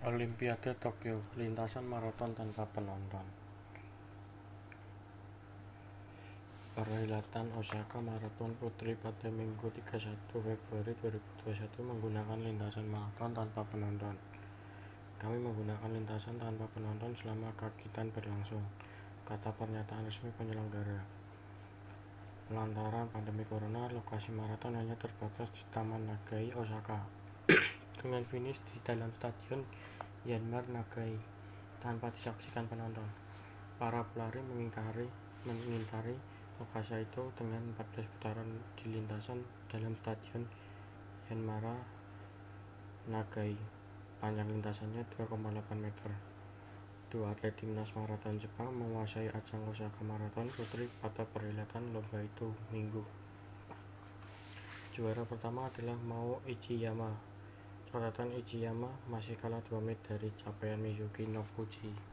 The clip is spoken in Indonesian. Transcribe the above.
Olimpiade Tokyo Lintasan maraton tanpa penonton Perhelatan Osaka Marathon Putri pada Minggu 31 Februari 2021 menggunakan lintasan maraton tanpa penonton. Kami menggunakan lintasan tanpa penonton selama kegiatan berlangsung, kata pernyataan resmi penyelenggara. Lantaran pandemi corona, lokasi maraton hanya terbatas di Taman Nagai, Osaka, dengan finish di dalam stadion Yanmar Nagai tanpa disaksikan penonton. Para pelari mengingkari mengintari lokasi itu dengan 14 putaran di lintasan dalam stadion Yanmar Nagai. Panjang lintasannya 2,8 meter. Dua atlet timnas maraton Jepang menguasai ajang Osaka Marathon Putri pada perhelatan lomba itu Minggu. Juara pertama adalah Mao Ichiyama. Catatan Ichiyama masih kalah 2 menit dari capaian Miyuki Noguchi.